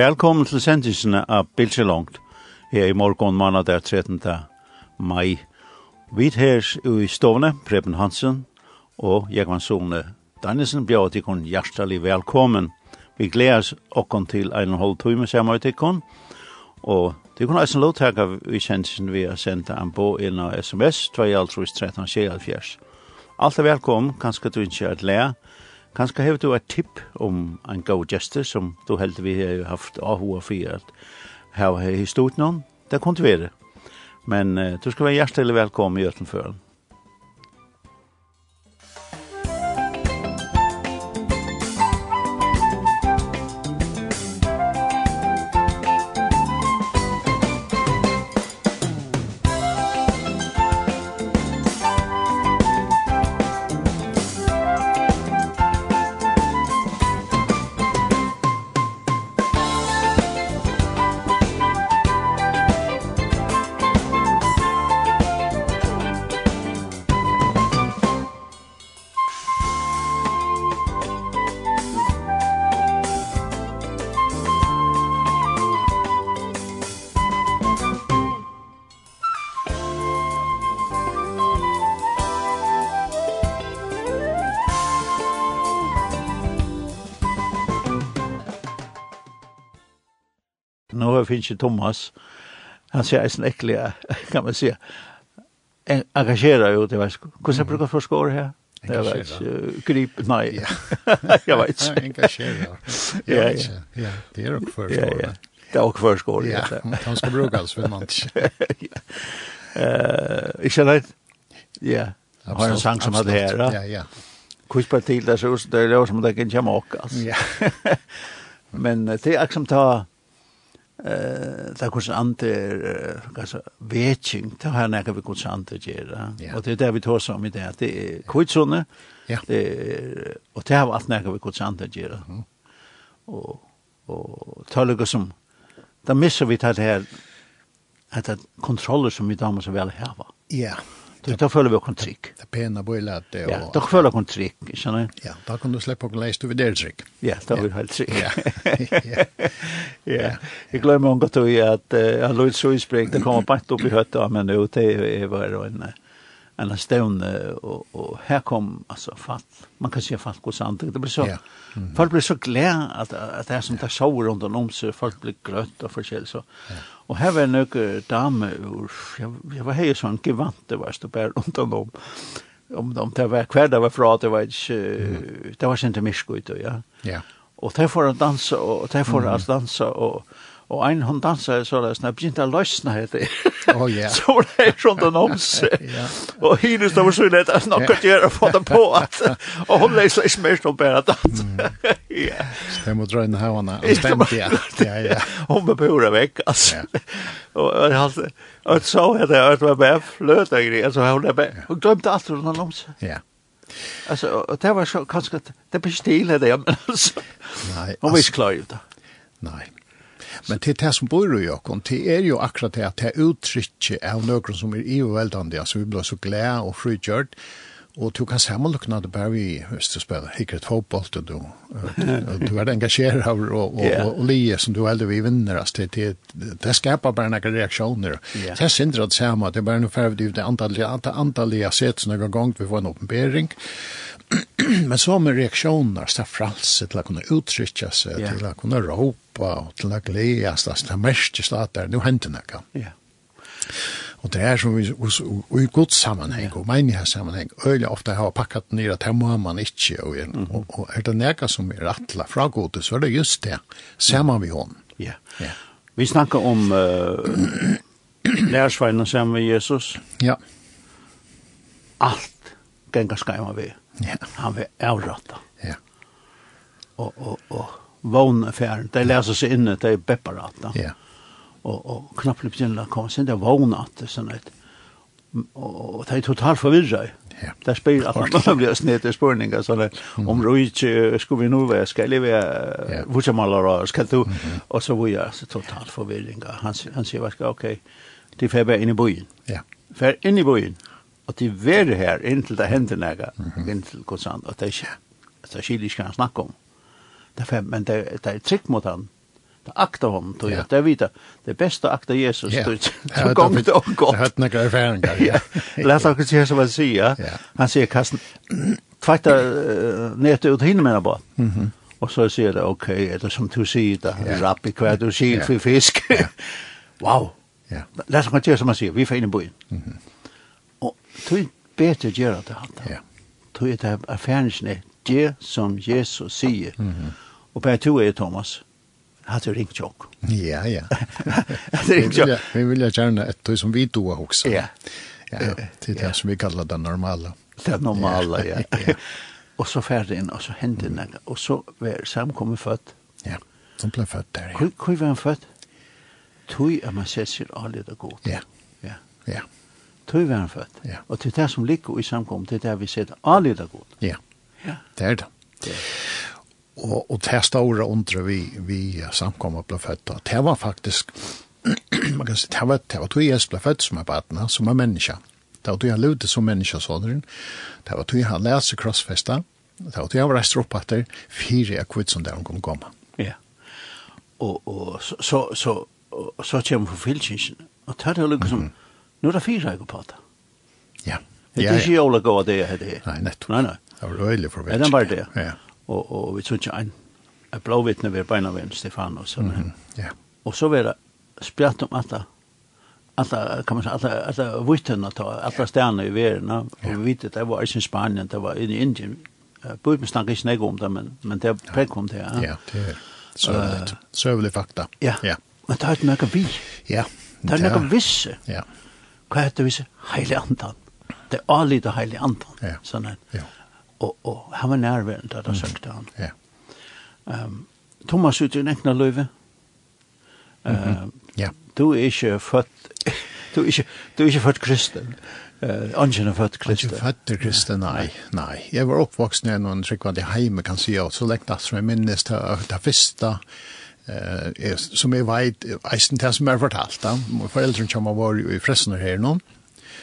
Velkommen til sendingsene av Bilse Langt. Her i morgen mandag der 13. mai. Vi her i stovne, Preben Hansen, og Jekvann Sone Danielsen bjør til kun hjertelig velkommen. Vi gleder oss til en halv time sammen til kun, og det kunne eisen lovtaka vi kjensen vi har sendt en på inn av sms 2.13.24. Alt er velkommen, kanskje du ikke er et kanskje har du et tipp om en god gestur som du heldig vi har haft avhua for at her historien, det kunne være. Men uh, du skal være hjertelig velkommen i Øtenføren. ikke Thomas, han sier eisen ekkelig, kan man si, engasjerer jo til veisku. Hvordan jeg bruker for første året her? Jeg vet ikke, grip, nei, jeg vet ikke. Engasjerer, Ja, ja, det er også første året. Det er også for året, ja. Han skal bruke alt, vil man ikke. Ikke rett? Ja, han har en sang som hadde her, ja, ja. Kurspartiet, det er så, det er jo som det kan komme åk, altså. Ja. Men det er akkurat eh ta kus ante kanskje vetching ta har nekka vi kus ante gera og det er det vi tar som i det det er kutsone ja. Det og det har alt nekka vi kus ante gera og og taliga som da misser vi det her at kontroller som vi damer så vel var. ja. yeah. Du tar följer vi och trick. Det pena på illa det och. Ja, då följer kon trick, känner Ja, då kan du släppa och läsa du det trick. Ja, då är helt trick. Ja. Ja. Jag glömmer hon gott att att jag låt så isbrek det kommer bara upp i hötta men nu det är var en en stone och och här kom alltså fatt. Man kan se fatt hur sant. Det blir så. Ja. Folk blir så glada att att det är som tar shower runt om så folk blir grötta och förskäl så. Og her var noen dame ur, jeg, jeg var hei sånn gevante, var stå bare rundt om, om, de, det var hver det var fra, det var ikke, det var ikke en ja. Ja. Og de får å danse, og de får å danse, og, Og ein hon dansa så der snap snabbt inte lösna heter. Oh ja. Så det är sånt om oms. Och hinus då var så lätt att snacka till att få det på at. Og hon läser sig mest om bara att. Ja. Det måste dra in här hona ja. Ja ja. Hon behöver veck alltså. Og jag hade Og så hade jag att vara med flöta grejer alltså hon där och drömde allt om den oms. Ja. Alltså det var så kanske det blir stilla det men alltså. Nej. Hon visste klart ju det. Nei. Men til det som bor i okken, det er jo akkurat det at det uttrykket av noen som er i veldende, altså vi blir så glede og frigjørt, Og du kan sammenlukna det bare vi, hvis du spiller hikkert fotboll, og du, du er engasjeret av og, og, og, og lije som du heldig vi vinner, altså, det, det, det skaper bare noen reaksjoner. Yeah. Det er sindre det samme, det er bare noe ferdig, det antall, antall, antall jeg har sett noen gang vi får en åpenbering, men så med reaktioner, så fralse til å kunne uttrykke seg, yeah. til å kunne råpe, og til å glede, altså, det er mest til at det er noe hendene kan. Ja. Yeah. Og det er som vi, og i god sammenheng, og menighets sammenheng, øyelig ofte har pakket ned at her må man ikke, og, og, og er det nega som er rattla fra gode, så er det just det, sammen vi hon. Ja. ja. Vi snakker om uh, lærersveinen sammen med Jesus. Ja. Alt gengar skajma vi. Ja. Han vil avråta. Ja. Og, og, og, vågne færen, de leser seg inne, de er bepparata. Ja. Yeah og, og knapplig begynner å komme sin, det var at sånn et, og det er totalt forvirret. Ja. Det spiller at man blir snitt i spørninger, sånn at om du ikke, skulle vi nå være, skal jeg være vutsamalara, skal du, og så var jeg så totalt forvirring. Han, han sier, ok, de får være inn i byen. Ja. Fær inn i byen, og de være her inntil det hender nægge, inntil konstant, og det er ikke, det er ikke han snakker om. Det er, men det, det er trygg mot han, Det akta hon, tog jag. Det vita. Det bästa akta Jesus. Ja. Så gång det och gott. Jag har några erfarenheter. Ja. Lät oss se så vad Ja. Han säger kasten tvätta nät ut hinner med bara. Mhm. Och så säger det okej, okay, det som du säger där, rapp i kvar du ser för fisk. wow. Ja. Lät oss se så vad säger. Vi får in i bojen. Mhm. Och tog bättre göra det han. Ja. Tog det affären, det som Jesus säger. Mhm. Och på två är Thomas hade det ringt chock. Ja, ja. att det ringt chock. Vi vill gärna ett tog som vi tog också. Ja. Ja, det är det som vi kallar det normala. Det normala, ja. Och så färdig in och så hände det. Och så var samkommet född. Ja, som blev född där. Ja. Hur var han född? Tog att man ser sig aldrig det gott. Ja. Ja. Ja. Tog var han född. Ja. Och det är det som ligger i samkommet, det är det vi ser aldrig det gott. Ja. Ja. Det är det. Det är det og, og det store undre vi, vi samkommet ble født. Det var faktisk, man kan si, det var, det var tog jeg ble født som er badene, som er menneske. Det var tog jeg levde som menneske, så det var tog jeg lese krossfesta, det var tog jeg reist opp etter fire akvitt som det han kunne komme. Ja, og, og så, så, så, så kommer forfyllkirken, og det er jo liksom, mm -hmm. nu er det fire jeg på det. Ja. Det er ikke jævla gode det, det er. Nei, nettopp. Nei, nei. Det var øyelig forvekst. Ja, den var det. Ja og, og vi tror ikke en, en blåvittne ved beina ved Stefano. Så, mm -hmm. yeah. Og så var det spjatt om alle, alla kan man säga alla alla vittnen ta alla stjärnor i världen och vi vet att det var i Spanien det var i Indien. Bult snackar inte om det men men det pekkom det ja ja det är så så fakta. Ja. Ja. Men det har inte mycket vi ja. Det har mycket visse. Ja. Vad heter visse? Heilig antal det är allt det heilig antal ja. sån ja og, og han var nærværende da han søkte han. Ja. Um, Thomas ut i en ekne løyve. Uh, ja. Du er ikke født, du er ikke, du er ikke født kristen. Uh, Angen er født kristen. Angen er født kristen, nei, nei. Jeg var oppvoksen i noen tryggvandig heime, kan si, og så lengt at som jeg minnes til det første, eh, som jeg vet, eisen til som er fortalt, da. Foreldren kommer var jo i fresen her nå, mm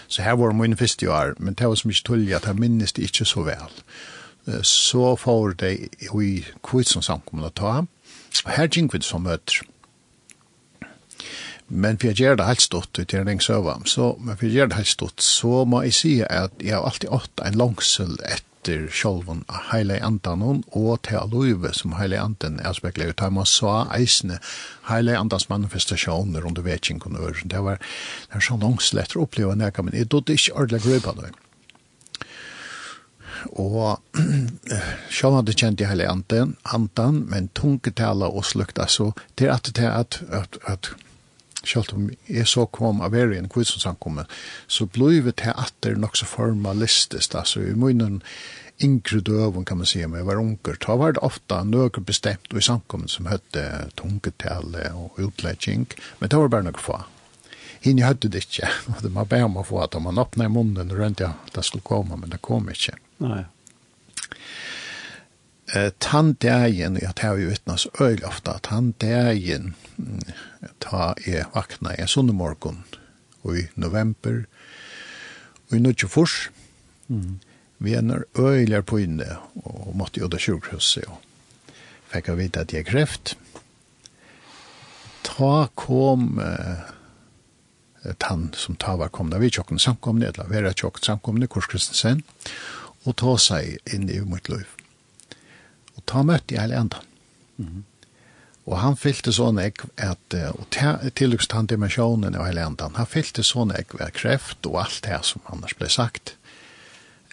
Så her var mine første år, men det var så mye tullig at jeg minnes det ikke så vel. Så får det i kvitsen samkommet å ta, og her gikk vi som møter. Men for jeg gjør det helt stått ut i en søva, så, men for jeg gjør det helt stått, så må jeg si at jeg har alltid ått en langsel et etter sjolven av heile andan og til aluive som heile andan er spekler ut. Man så eisne heile andans manifestasjoner under vetsing og øren. Det var, det var så langslett å oppleve nega, men jeg dodde ikke ordelig grøypa det. Og sjolven hadde kjent i heile andan, andan men tungetala og slukta, så det er at det er at, at, at selv om jeg så kom av er en kvitsensankomme, så blei vi til at det er nok så formalistisk, altså i munnen yngre døven kan man si, om jeg var unger, da var det ofta några bestemt og i samkommet som hette tungetale og utlägging, men det var bare noe få. Hinn hade det ikke, og det var bare om å få att man öppnade munnen och ja, att det skulle komme, men det kom inte. Nei eh, tanddagen, jeg tar jo vittnas øyl ofta, tanddagen ta jeg vakna jeg sunnemorgon i november og i nødje fors mm. vi er når på inne og måtte jo da sjukhuset og fikk jeg vite at jeg kreft ta kom eh, tann som ta var komna vi tjokken samkomne, eller vera tjokken samkomne, Kors Kristensen, og ta seg inn i mitt liv ta møtte jeg hele enda. Mm -hmm. Og han fyllte sånn ek, at, og tillykkst han dimensjonen av hele enda, han fyllte sånn ek ved kreft og alt det som annars ble sagt,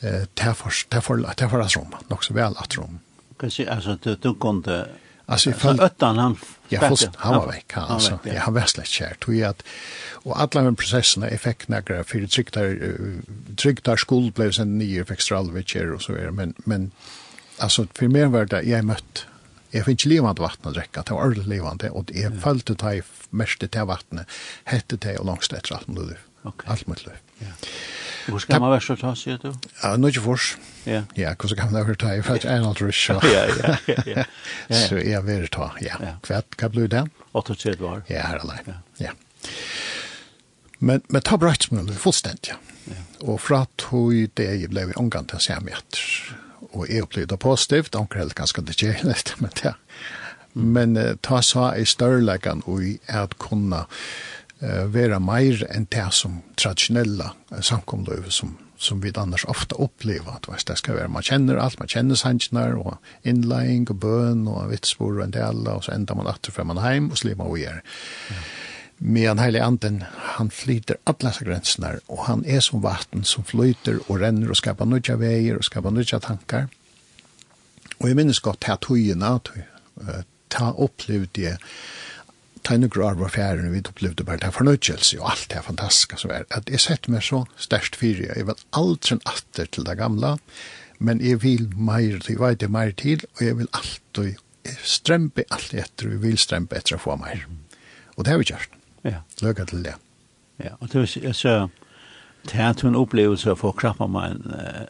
eh, til for at rom, nok så vel at rom. Kan si, altså, du, du kunne... Alltså i fall öttan han ja först han var veck han alltså ja han var slett kär tog jag att och alla de processerna är fick några för tryckta tryckta skuld blev sen nio fick alvecher och så är men men alltså för mer var det jag mött jag fick levande vatten att dricka, det var ordentligt levande och jag mm. följde det mest till vattnet, hette det och långt efter allt mitt liv. Okay. Allt mitt liv. Ja. Hvor skal man være så ta sier du? Ja, nå er ikke fors. Ja. Ja, hvordan kan man være ta i for at en alt ikke. Ja, ja, ja. Så jeg vil ta, ja. Hva, hva blir det? 38 år. Ja, her er det. Ja. Men, men ta brøytsmålet fullstendig. Ja. Og fra tog det jeg ble omgang til å se meg etter og jeg opplevde det positivt, omkring helt ganske det kjellet, men det Men uh, ta så i størrelegan og i at kunna uh, være mer enn det som traditionella uh, samkomløy som, som vi annars ofta opplever, At, det skal være, man kjenner alt, man kjenner sannsjoner og innlæring og bøn og vitsbord og en del, og så ender man atter fra man heim og slipper man å gjøre. Men heilig anden, han flyter alle disse grensene, och han är som vatten som flyter och ränner och skapar nya vägar och skapar nya tankar. Och jag minns gott här togena, ta upplevde ta en grar var fjæren, vi opplevde bare det fornøydelse, og alt det fantastiske som er. At jeg sett meg så størst fire, jeg vil aldri atter til det gamla, men jeg vil mer til, jeg vet meir til, og jeg vil alltid strempe alt etter, og jeg vil strempe etter å få mer. Og det har vi gjort. Ja. Lykke til det. Ja, og det var så det er en opplevelse for meg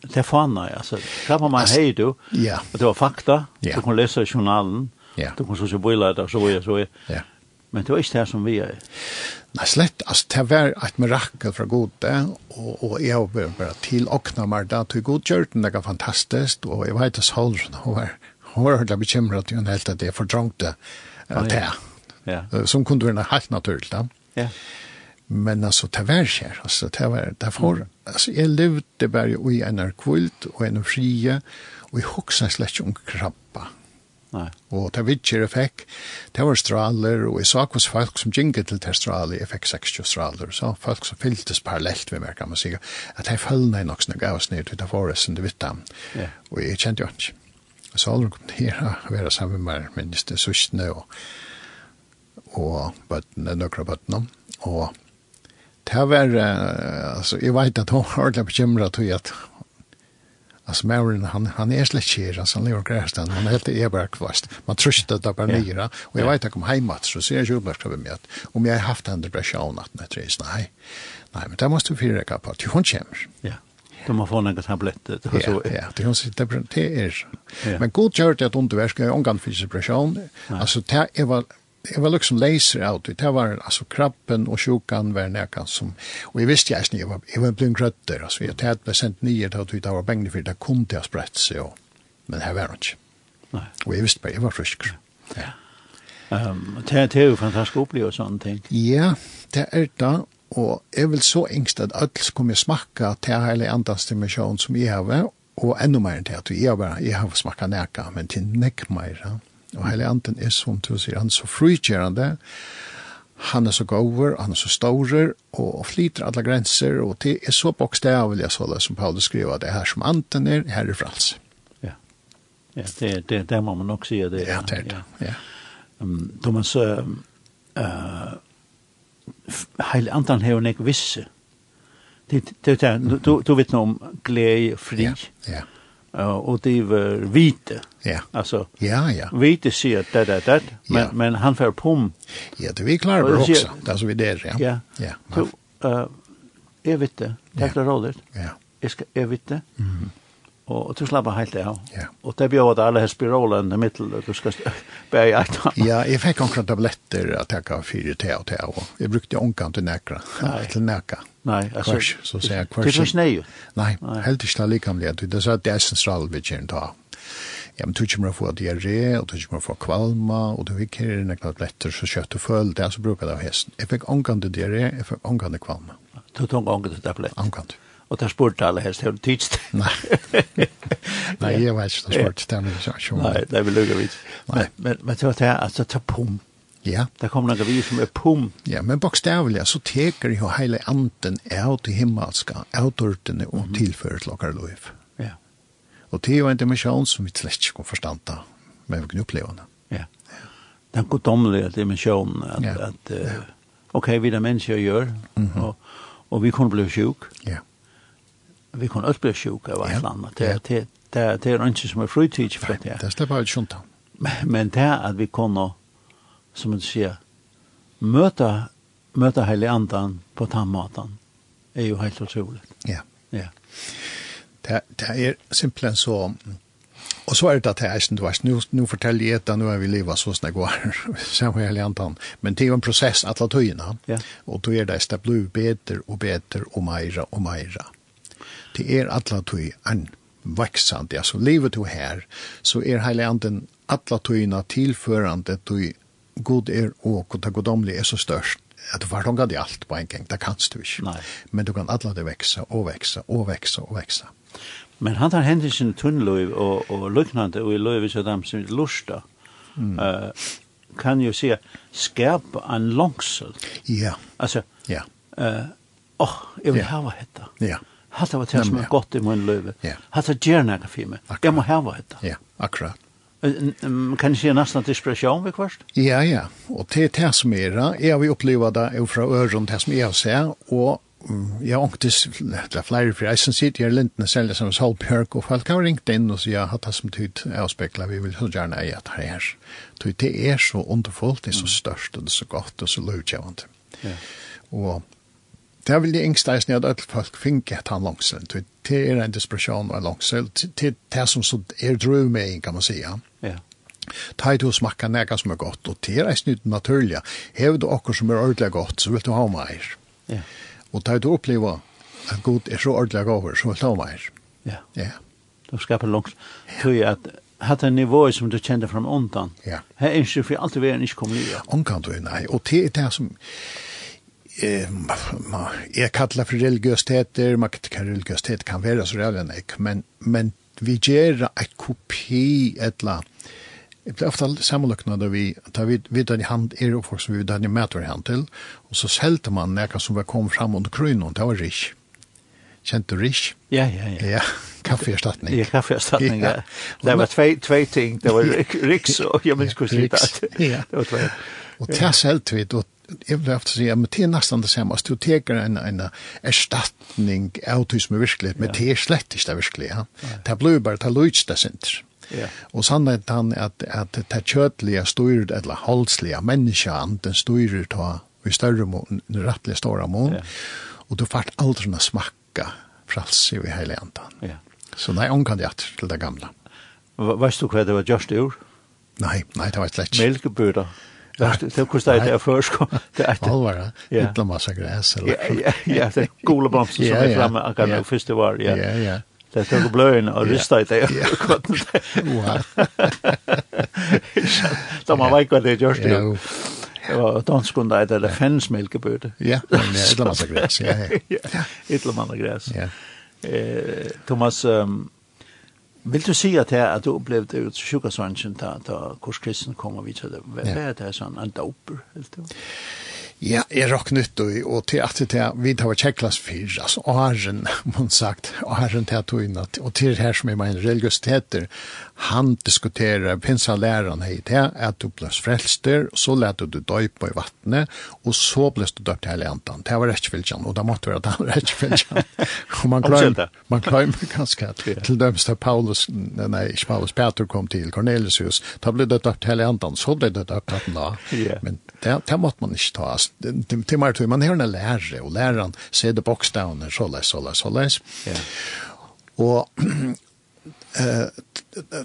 Det er fann jeg, altså. krabba meg hei du, ja. og det var fakta. Ja. Du kunne lese journalen, ja. du kunne så bøyla det, og så var jeg, så var Ja. Men det var ikke det som vi er. Nei, slett. Altså, det var et mirakel fra gode, og, og jeg var bare til åkna meg da, til god godgjørten, det var fantastisk, og jeg vet at Solrun, hun var, hun var hørt bekymret, hun helt at jeg fordrongte at det. Ja ja. som kunde vara helt naturligt. Ja. ja. Men alltså det var kär, alltså det var därför. Mm. Alltså jag levde bara i en kvult och en fria och i huxar släck om krabba. Nej. Och det vitcher jag fick, det var straler och jag såg hos folk som gick till det straler, jag fick 60 straler. Så folk som fylltes parallellt med mig kan man säga att jag följde mig nog snägg gav oss ner till det forresten, det vitt dem. Ja. Och jag kände ju inte. Så aldrig kom det här att vara samman med minst det sustna och og bøttene, nøkra bøttene. Og det var, uh, altså, jeg vet at hun har ordentlig bekymret til at Alltså Maurin, han, han är slett kär, alltså han lever grästan, han heter helt eberkvast. Man tröstar det bara nira, och jag vet att om heimat så ser jag jordbörsk över med att om jag har haft en depression att det det nej, nej, men det måste vi fyrräcka på att hon kommer. Ja, de har fått några tabletter. Ja, ja, det hon sitter, det är. Men god kört att hon inte värskar, jag har en depression, alltså det är vad jeg var liksom leiser av det. Det var altså krabben og sjukan var nekka som, og jeg visste jeg ikke, jeg var, jeg var blitt grøtter, altså jeg tatt ble sendt nye til at det var bengelig for det kom til å sprette seg, og, men her var det ikke. Nei. Og jeg visste bare, jeg var frisk. Ja. Um, det, det er jo fantastisk å oppleve sånne ting. Ja, det er det, og jeg vil så engst at alt kom jeg smakka til hele andres dimensjon som jeg har, og enda mer enn til at jeg har, jeg har smakka nekka, men til nekk mer, ja. Og hele anden er som du sier, han er så frikjærende, han er så gover, han er så stårer, og flyter alle grenser, og det er så bokstavelig, så det som Paulus skriver, det er her som anden er, her er frals. Ja, ja det, det, det må man nok si. Det, ja, det er det, ja. ja. Um, Thomas, uh, uh, hele anden har jo ikke visse. Det, det, det, du, du vet nog om glädje fri. Ja, ja och det var vite. Ja. Alltså. Ja, ja. Vite ser det det, det, men ja. men han får pom. Ja, det vi klarar det också. Där så vi der, ja. Ja. Ja. Så uh, jag vet det. Det är roligt. Ja. Jag ska jag vet det. Mhm. Og du slapper helt av. Ja. Og det blir at alle har spirolen i middel, du skal bære i eit. Ja, jeg fikk omkring tabletter at jeg kan fyre te og te, og jeg brukte omkring til nekra. Nei. Til nekra. Nei, altså. Kvars, så sier jeg kvars. Det finnes nei jo. Nei, helt ikke det likamlighet. Det er så at det er sentralt vi kjenner ta. Ja, men du kommer å få diarré, og du kommer å få kvalma, og du fikk her nekra tabletter, så kjøtt og føl, det er så bruker det av hesten. Jeg fikk omkring til diarré, jeg fikk omkring til kvalma. Du tok omkring til tabletter? Omkring til. Og der spurte alle helst, har du tidst? Nei, nei, jeg vet ikke, det spurte dem ikke. Nei, det vil lukke vidt. Men, men, men det var det, altså, ta pum. Ja. Det kommer noen vi som er pum. Ja, men bokstavlig, så teker jo hele anden av til himmelska, av dørtene og tilfører til okkar lov. Ja. Og det er jo en dimensjon som vi slett ikke kan forstanda, men vi kan oppleve det. Ja. Den goddomlige dimensjonen, at, ja. at uh, ok, vi er mennesker gjør, mm -hmm. og, og vi kunne bli sjuk. Ja. Yeah vi kunne alt bli sjuk av et eller annet. Det, ja. det, det det er ikke som er fritid for det. Det slipper jeg ikke Men men det er at vi kunne, som du sier, møte, møte hele andan på tannmaten, er jo helt utrolig. Ja. Ja. Det, det er simpelthen så Og så er det at jeg er ikke nå nu, forteller jeg etter, nå er vi livet så snakk var, samme hele antan. Men det er jo en prosess at la tøyene, ja. og då er det at det blir bedre og bedre og meira og meira det er alla tøy en veksant, altså livet du her, så er heile anden alla tuina tilførande tøy god er og god det godomlige er så størst at du forlanger det alt på en gang, det kanst du ikke. Nei. Men du kan alla det veksa og veksa og veksa og veksa. Men han tar hendt i tunnløyv og, og lyknande og i løyv så dem som lusta, mm. uh, kan jo si, skap en langsel. Ja. Yeah. Altså, ja. Yeah. Uh, åh, oh, jeg vil yeah. hava hetta. Ja. Yeah hatta var det som er godt i mun løyve. Hatta gjerne jeg for meg. Jeg må hava hetta. Ja, akkurat. Kan jeg si nesten desperasjon vi kvart? Ja, ja. Og til det som er, jeg har vi opplevd det fra øren, det som jeg har sett, og jeg har ångtes, det er flere fra eisen sitt, jeg er lintene selv som Solbjørk, og folk har ringt inn og sier, at har hatt det som tid spekla, vi vil så gjerne eie at det her. Det er så underfullt, det er så størst, og det er så godt, og så lovtjevende. Ja. Og Det vil jeg yngste eisen at alle folk finner et han langsel. Det er en desperasjon og en langsel. Det er det som så er drøv med, kan man si. Ja. Ta i to smakka nega som er godt, og det er eisen uten naturlig. Hever du okkur som er ordentlig godt, så vil du ha meir. Ja. Og ta i to oppleva at god er så ordentlig godt, så vil du ha meir. Ja. Ja. Du skapar langsel. Tui at hatt en nivå som du kjente fram undan. Ja. Her er ikke for alt vi er ikke kommet i. Omkant du, nei. Og det er det som eh, jeg kallar for religiøsiteter, man kan religiøsitet kan være så rævlig enn jeg, men, men vi gjør et kopi etla. Det blir ofte sammenløkna da vi, da vi vidar i hand er og folk som vi vidar i møter i hand til, og så selte man nekka som var kom fram under krynon, det var rikk. Kjent du rikk? Ja, ja, ja. Ja, kaffeerstatning. Ja, kaffeerstatning, ja. Det var tvei, tvei ting, det var riks og jeg minns hvordan det var. Ja, det var tvei. Og det selte vi, og jeg vil ofte si, men det er nesten det samme. Du teker en, en erstatning av det som er virkelig, men det er slett ikke det virkelig. Ja. Det blir bare, det er ikke det sint. Ja. Og sannhet han at, at det kjødelige styrer, eller halslige menneskene, den styrer ta i større mån, rettelig store mån, ja. og du får aldri å smakka fralse i hele andan. Ja. Så nei, omkan det til det gamla. Vet du hva det var just ur? Nei, nei, det var slett. ikke. Melkebøter. Det kostar inte försko. Det er allvar. ja. Ytla massa græs. eller. Ja, ja, det er gule blomster som är framme akkurat kan jag först det var. Ja, ja. ja. Det tog bløyen og rysta i det. Wow. Da man vet hva det er görs det. Det var danskunda i det fens fänsmilkeböde. Ja, men det är massa græs, Ja, ja. Ett massa gräs. Ja. Eh Thomas Vil du si at, det at du opplevde ut sjukasvansen da, da Kors Kristen kom og vidt, hva er det sånn, en doper, helt du? Ja. Ja, er rock nytt og, og til at det vi tar var tjekklas fyr, altså åren, man sagt, åren til at togna, og til her som er min religiøsiteter, han diskuterer pinsa læreren hei til at du blås frelster, så lette du døypa i vattnet, og så blås du døypa hele andan. Det var rettfylgjan, og det måtte være den rettfylgjan. og man gløymer, man klarer ganske at til døms da Paulus, nei, ikke Paulus, Peter kom til Cornelius, da ble det døypa hele andan, så ble det døypa hele andan, men det, det måtte man ikke ta, altså till mer tur man har en lärare och läraren ser det boxdowner så läs så läs så läs. Ja. Och eh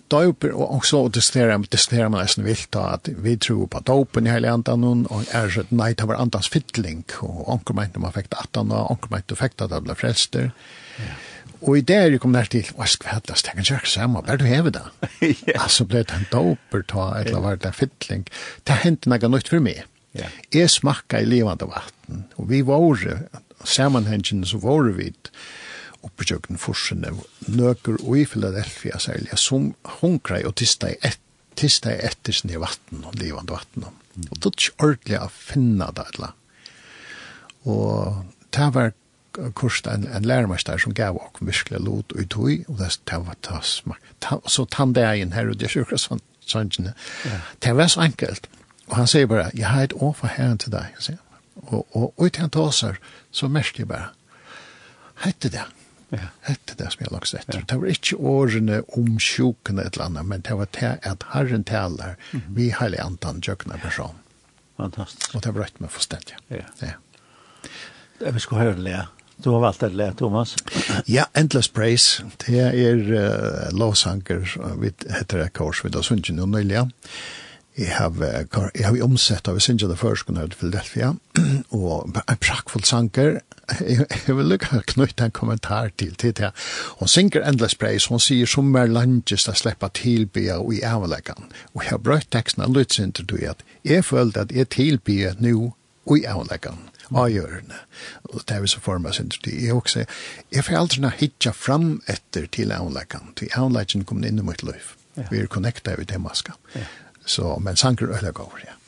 doper och också att diskutera med diskutera med nästan vilt att vi tror på dopen i hela antan och är så att night har antans fittling och onkel meint man effekt att han och onkel meint effekt att bli frälster. Ja. Och i det är ju kom där till vad ska hända så kan jag samma bara du häver det. Alltså blev det en doper ta eller var det fittling. Det hände något nytt för mig. Ja. Jeg smakka i levande vatten, og vi våre, sammanhengene så var vi oppe i kjøkken forsene, nøker og i Philadelphia særlig, som hunkra og tista i et, tista i etter sin i vatten, og levande vatten. Mm. Og det er ikke ordentlig å finne det, eller. Og det var kurs en, en lærmester som gav oss virkelig lot og tog, og det var det smak. Så tann det inn her, og det er sånn, sånn, det var så enkelt. Og han sier bare, jag har et år for Herren till dig. og, Och, och, och utan tasar så mest jeg bara, hette det. Ja. Hette det som jag lagt sett. Ja. Det var ikke årene om sjuken eller annet, men det var til att Herren taler, mm. vi heilig antan jökna person. Fantastiskt. Och det var rett med forstendig. Ja. ja. Det Vi ska höra det. Du har valgt det lær, Thomas. ja, Endless Praise. Det er uh, lovsanger, vi heter det kors, vi da sunnet noe nøylig. Ja Jeg har, jeg har omsett av Sinja det først, kunne til Philadelphia, og en prakkfull sanger, jeg vil lukke knytte en kommentar til til det. Hun synger Endless Praise, hun sier som er landes å slippe tilbya og i avleggen. Og jeg har brøtt teksten av Lutzinter til at jeg følte at jeg tilbya nå og i avleggen av hjørne. Og det er vi så for meg, sin tid. Jeg også, jeg får aldri nå hitja fram etter til avleggen, til avleggen kom inn i mitt liv. Vi er connectet ved det maska. Ja. Så, men sanker øyla gav, ja.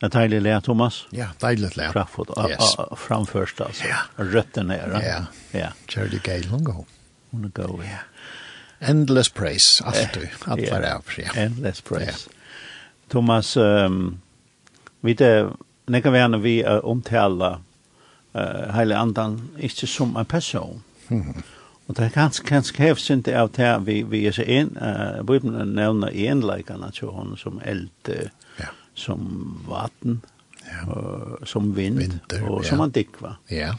Det är dejligt lärt, Thomas. Ja, deilig lärt. Framåt, yes. framførst, altså. Ja. Røtten er, Ja. Ja. Charlie Gale, hun går. Hun går, ja. Endless praise, alt du. alt var av, ja. Endless praise. Thomas, um, vi det, när vi gjerne vi uh, omtala uh, hela andan, ikke som en person. Mm. Og det er ganske, ganske hevsint av det vi, vi er så en, uh, Bibelen nevner enleikene til henne som eld, uh, ja som vatten, ja. og, som vind, Vinter, og som han dikk, va? Ja.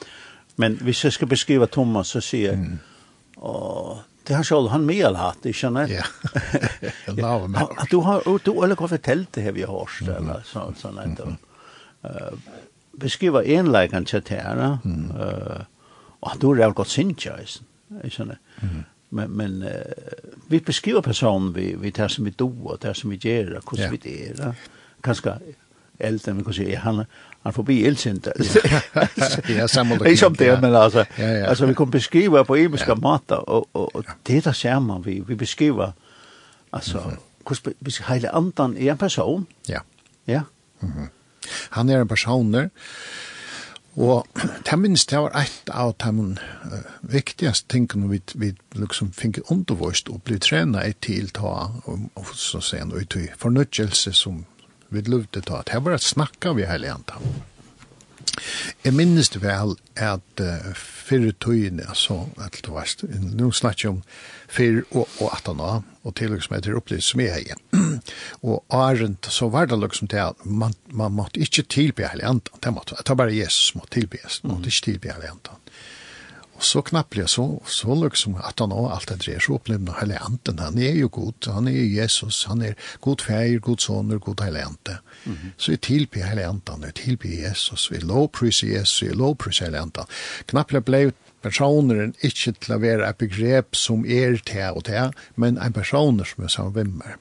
Men hvis jeg skal beskrive Thomas, så sier jeg, mm. og det har selv han med hatt, ikke sant? Ja. jeg lovar meg. Du har du eller vad fortällt det her vi har så eller så så där. Eh beskriver en läkan till här, eh och du har gått sin choice. Jag känner. Men men vi beskriver personen vi vi tar som vi do, og tar som vi gjør, hvordan ja. vi gjør, är kanskje äldre, men kanske han han får bli eldsint. Ja, samma det. Jag det men alltså alltså vi kan beskriva på imiske ja. måter, og, og, og det där ser man vi vi beskriver altså, hvordan vi skal hela andan i en person. Ja. Ja. Mhm. Han er en person där. Og det minst, det var et av de uh, viktigste tingene vi, vi liksom fikk undervist og ble trenet til ta, og, og så sier han, og i fornøyelse som vi lovte ta. Det var att snacka vi hela antan. Jeg minnes det vel at uh, fyrre tøyene, altså, at det var nå snakker jeg om fyrre og, og atan av, og til liksom etter opplevd som jeg er Og arent, så var det liksom det at man, man måtte ikke tilbe hele andan, det måtte, det var bare Jesus som måtte tilbe, man måtte ikke tilbe hele andan. Og så knappelig, så, så liksom at han også alt det dreier så opplevde han hele anten. Han er jo god, han er jo Jesus, han er god feir, god soner, god hele ante. Mm -hmm. Så jeg tilbyr hele anten, vi tilbyr Jesus, vi lovpryser Jesus, vi lovpryser hele anten. Knappelig ble personeren ikke til å være et begrep som er til og til, men en personer som er sammen med meg.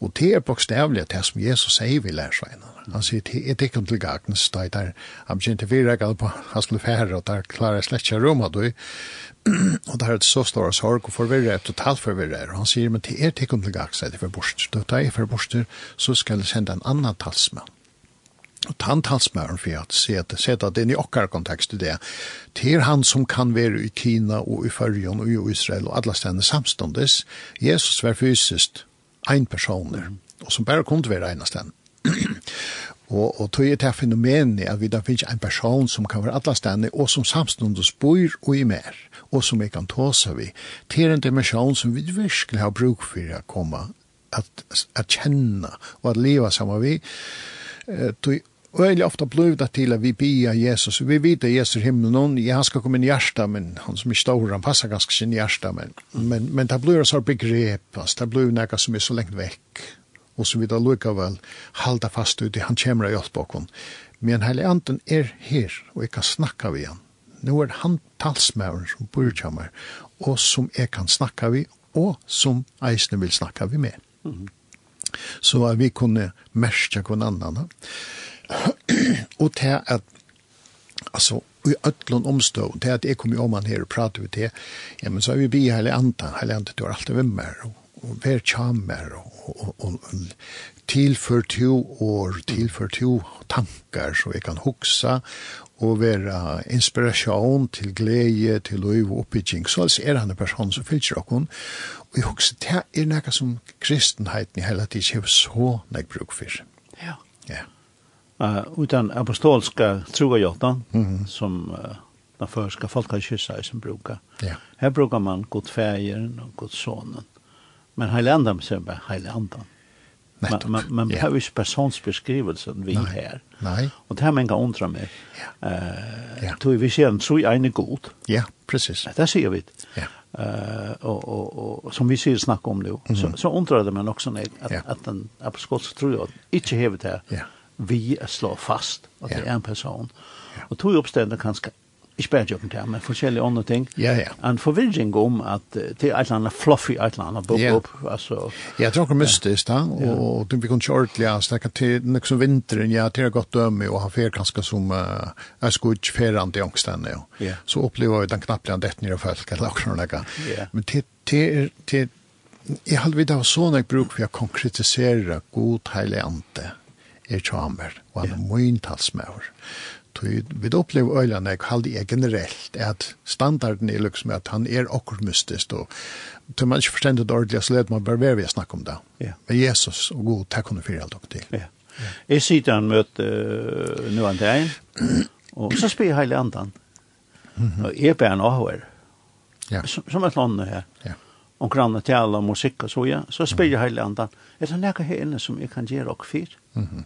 Og det er bokstavlig det som Jesus sier vi lærer seg innan. Han sier, det er ikke til gagnes, det er der, han begynte virregget på hans færre, og der klarer jeg slett ikke rom, og det er et så stor sorg, og forvirre et totalt forvirre. og han sier, men det er ikke til gagnes, det er for borster, det er for borster, så skal jeg sende en annan talsmann. Og tanntalsmøren for at seta, seta den i okkar kontekst i det, til han som kan være i Kina og i Førjon og i Israel og alle stedene samståndes, Jesus var fysiskt ein personer, mm. og som bare kunne være eneste enn. og, og tog er det fenomenet at vi da finnes en person som kan være alle stedene, og som samståndes bor og i mer, og som vi kan ta seg vi, til en dimensjon som vi virkelig har bruk for å komme, at, at kjenne og at leva sammen vi, eh, tog øyelig ofte blei det til at vi bia Jesus. Vi vet at Jesus er himmelen, og ja, han skal komme inn i hjertet, men han som er stor, han passer ganske sin hjertet, men, men, men det blir så begrep, altså, det blir noe som er så lengt vekk, og som vi da lukker vel, halda fast ut i, han kommer og hjelper oss. Men hele anden er her, og jeg kan snakke vi han. Nå er han talsmæren som bor kommer, og som jeg kan snakke vi, og som eisene vil snakke vi med. Mm -hmm. Så vi kunne merke hverandre og til at, altså, i ötlun omstå, til at jeg kom i oman her og prater vi til, ja, men så er vi bi heilig andan, heilig andan, du har alltid vim mer, og, og vær tjamer, og, og, og, og tilfør to år, tilfør to tankar, så jeg kan huksa, og være inspiration til glede, til liv og oppbygging. Så altså er han en person som fylser okken, og jeg husker, det er noe som kristenheten i hele tiden har så nek bruk for. Ja. Ja uh, utan apostolska trogajåtan mm -hmm. som uh, den förska folkakyrsa som brukar. Ja. Här brukar man god färgen och god sonen. Men heilandan så bara heilandan. Man, man, man ja. behöver ju personsbeskrivelsen vi Nei. här. Nej. Och det här man kan undra mig. Ja. Uh, ja. Tog vi ser en tro i en god. Ja, precis. Det ser vi. Ja. Uh, och, och, och, som vi ser snacka om nu. Mm. Så, så undrade man också när att, ja. att den apostolska tro inte hevet här. Ja vi er slå fast at det er en person. Og to oppstender kanskje ikke bare jokken til, men forskjellige andre ting. Ja, ja. En forvirring om at det er et eller annet fluffy, et eller annet bob opp. Altså, ja, det er noe mystisk da, og, vi kunne ikke ordentlig snakke til noe som vinteren, ja, det er godt dømme, og han fer ganske som uh, er skudg ferrande i ångstene, ja. ja. så opplever vi den knapplig han dett nere folk, eller akkurat noe. Ja. Men det er, jeg har vidt av sånn jeg bruk for å konkretisere god heilig ante. Ja er tjamer, og han er mye talsmøver. Vi opplever øyene, jeg halde jeg generelt, at standarden er liksom at han er okkur mystisk, og til man ikke forstendet ordentlig, så leder man bare være ved å snakke om det. Ja. Men Jesus og god, takk henne for alt dere til. Ja. Jeg sitter han møte uh, nå en dag, og så spyr jeg hele andan. Og jeg ber en avhør, ja. som, som et land her. Ja om grann at tala om musikk og så ja så spelar jeg hela andan Er det nekka her inne som jeg kan gjøre rock fyr? mhm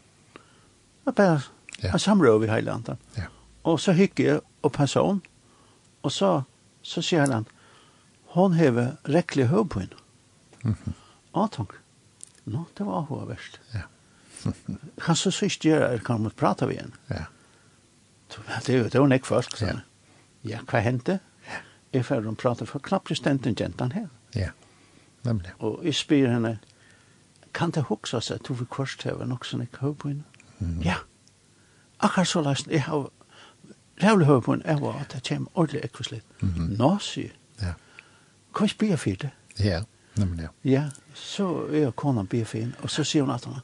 Det bare ja. en samråd i hele landet. Ja. Og så hykker jeg og person, og så, så sier han, hon hever rekkelig høy på henne. Mm -hmm. Atonk. Nå, det var hva verst. Ja. Kan så sørst gjøre jeg kan måtte prate med henne. Ja. Det er jo det hun ikke først. Ja. ja, hva hendte? Ja. Jeg får hun prate for knappt stenten gentan her. Ja, nemlig. Og jeg spyr henne, kan det hukse seg at du vil kvarst hever nok som ikke høy på henne? Ja. Akkurat så lest, jeg har rævlig høy på en ævå at det kommer ordentlig ekkvislitt. Nå, sier Ja. Kan vi ikke bli for det? Ja, nemlig ja. Ja, så er kona bli for henne, og så sier hun at hun,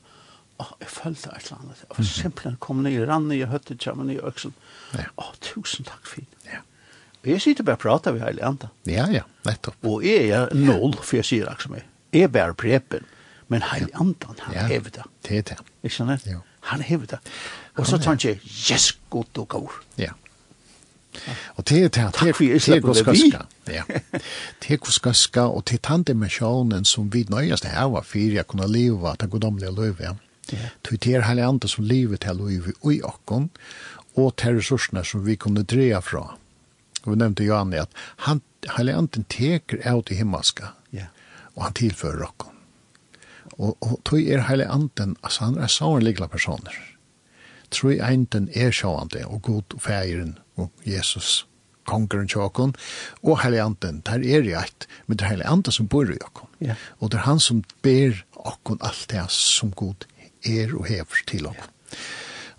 åh, jeg følte et eller annet. Jeg var simpelthen kom ned i rannet, jeg høtte sammen i øksen. Ja. Åh, tusen takk for henne. Ja. Og jeg sitter bare og prater ved hele andre. Ja, ja, nettopp. Og jeg er nål, for jeg sier akkurat meg. jeg. Jeg er bare prepen, men hele andre han ja. hever det. Det er det. Ikke sant? Jo. Ja. Han hever det. Og så tar han ikke, yes, godt og gaur. Ja. Og det er det, det er det er god skaska. Ja. Det er god skaska, og det er den dimensjonen som vi nøyest her var for jeg kunne leva, det godomlige løyve. Ja. Det er hele andre som livet til løyve i okken, og til ressursene som vi kunne dreja fra. Og vi nevnte Johanne at han, hele andre teker av til himmelska, ja. og han tilfører okken. Og, og tog er hele anden, altså han er samanligla personer. Tror Troi einden er sjående, og god og feiren, og Jesus, kongeren tjåkon, og hele anden, der er i eit, men det er hele anden som bor i okkon. Ja. Og det er han som ber okkon alt det som god er og hever til okkon. Yeah.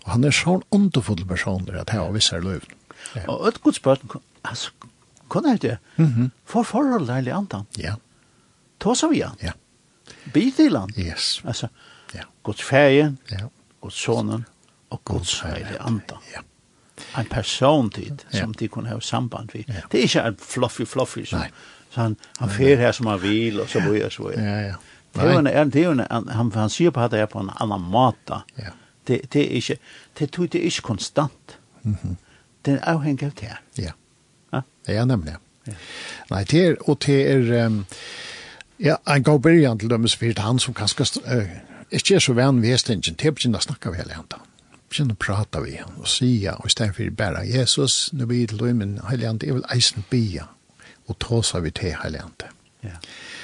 Og han er sånn underfull personer at her og visse er løven. Ja. Og et godt spørsmål, altså, kunne er det? Mm -hmm. For forholdet heile anden? Ja. Ta så vi han? Ja. Yeah. Bitilan? Yes. Altså, ja. Guds ferie, ja. Guds sonen og Guds heilige anda. Ja. En person tid ja. som de kunne ha samband vid. Ja. Det er ikke en fluffy fluffy som, så han, han fer her som han vil og så videre jeg, så videre. Ja, ja. Det er en, det er en, han, han, sier på at det er på en annan måte. Ja. Det, det er ikke, det tror jeg det er ikke konstant. Mm -hmm. Det er avhengig av det. Ja. Ja, ja nemlig. Ja. Nei, det er, og det er, um, Ja, en god början till dömes för han som kanske uh, inte är så vän vid hästingen. Det är inte att snacka med hela Begynne å prate vi vid honom och säga och istället för bara Jesus, nu blir det då min hela handen är eisen bia och ta vi vid till hela handen. Ja.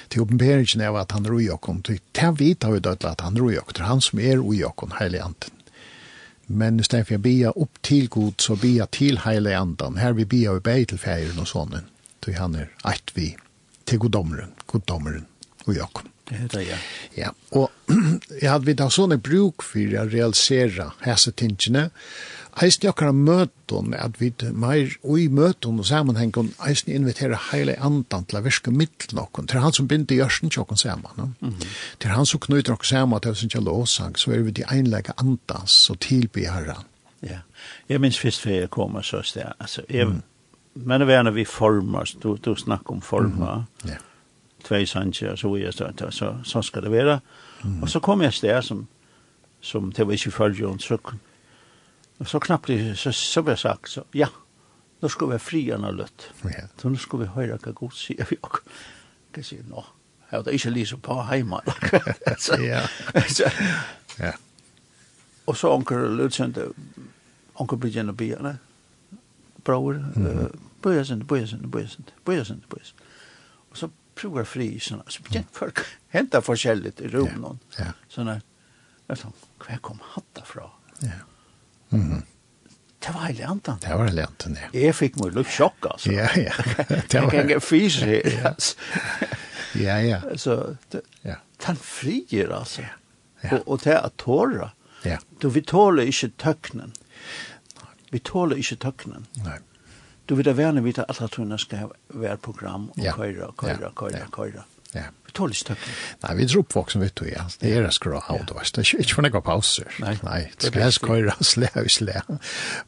Till uppenberingen är att han rör jag kom till. Det vet vi då att han rör det er han som er i jag kom hela handen. Men istället för att bia upp till god så bia till hela handen. Här vi bia vi bär til feiren och sånne, så han är eit vi till godomren goddommeren og Jakob. Det er ja. Ja, og jeg hadde vidt av sånne bruk for å realisere hese tingene. Eisen jakkara møtun, at vi mer meir ui møtun og sammenhengen, eisen inviterer hele andan til å virke middel noen. Det er han som binder gjørsen til okken sammen. No? Mm -hmm. Det er han som knyter okken sammen til sin kjell åsang, så er vi de einlegge andans og tilby herren. Ja, jeg minns først før jeg kom og så sted, altså, jeg, mm. men det er når vi former, du, du snakker om former. mm -hmm. yeah två sanger så är så så så ska det vara. Mm. Och så kom jag där som som det var ju för ju och så och så knappt det så så var sagt så ja. Nu ska vi fria när lött. Ja. Så nu ska vi höra vad Gud säger vi och kan se nå. Jag det inte lyst på hemma. Ja. Så, Ja. Och så onkel Lutzen onkel Bridgen och Björn. Bror, eh, Björn, Björn, Björn, Björn, Björn. Och så prøver fri såna så det folk hämta forskjelligt i rummen. Ja. ja. Såna alltså hva kom hatta fra. Ja. Mhm. Mm det var heilig antan. Det var helt antan. Ja. Jeg fikk mig lite sjokk, altså. Ja, ja. Det var en fisk. Ja, ja. Så ja. Den frier, altså. Ja. Og, og det er tåra. Ja. Du, vi tåler ikke tøknen. Vi tåler ikke tøknen. Nei du vet värna vita alla tunna ska vara program och ja. köra köra köra köra. Ja. Vi tål stöck. Nej, vi tror folk som vet du ja. Det är det skra out och det är inte för några pauser. Nej, det ska köra slä slä.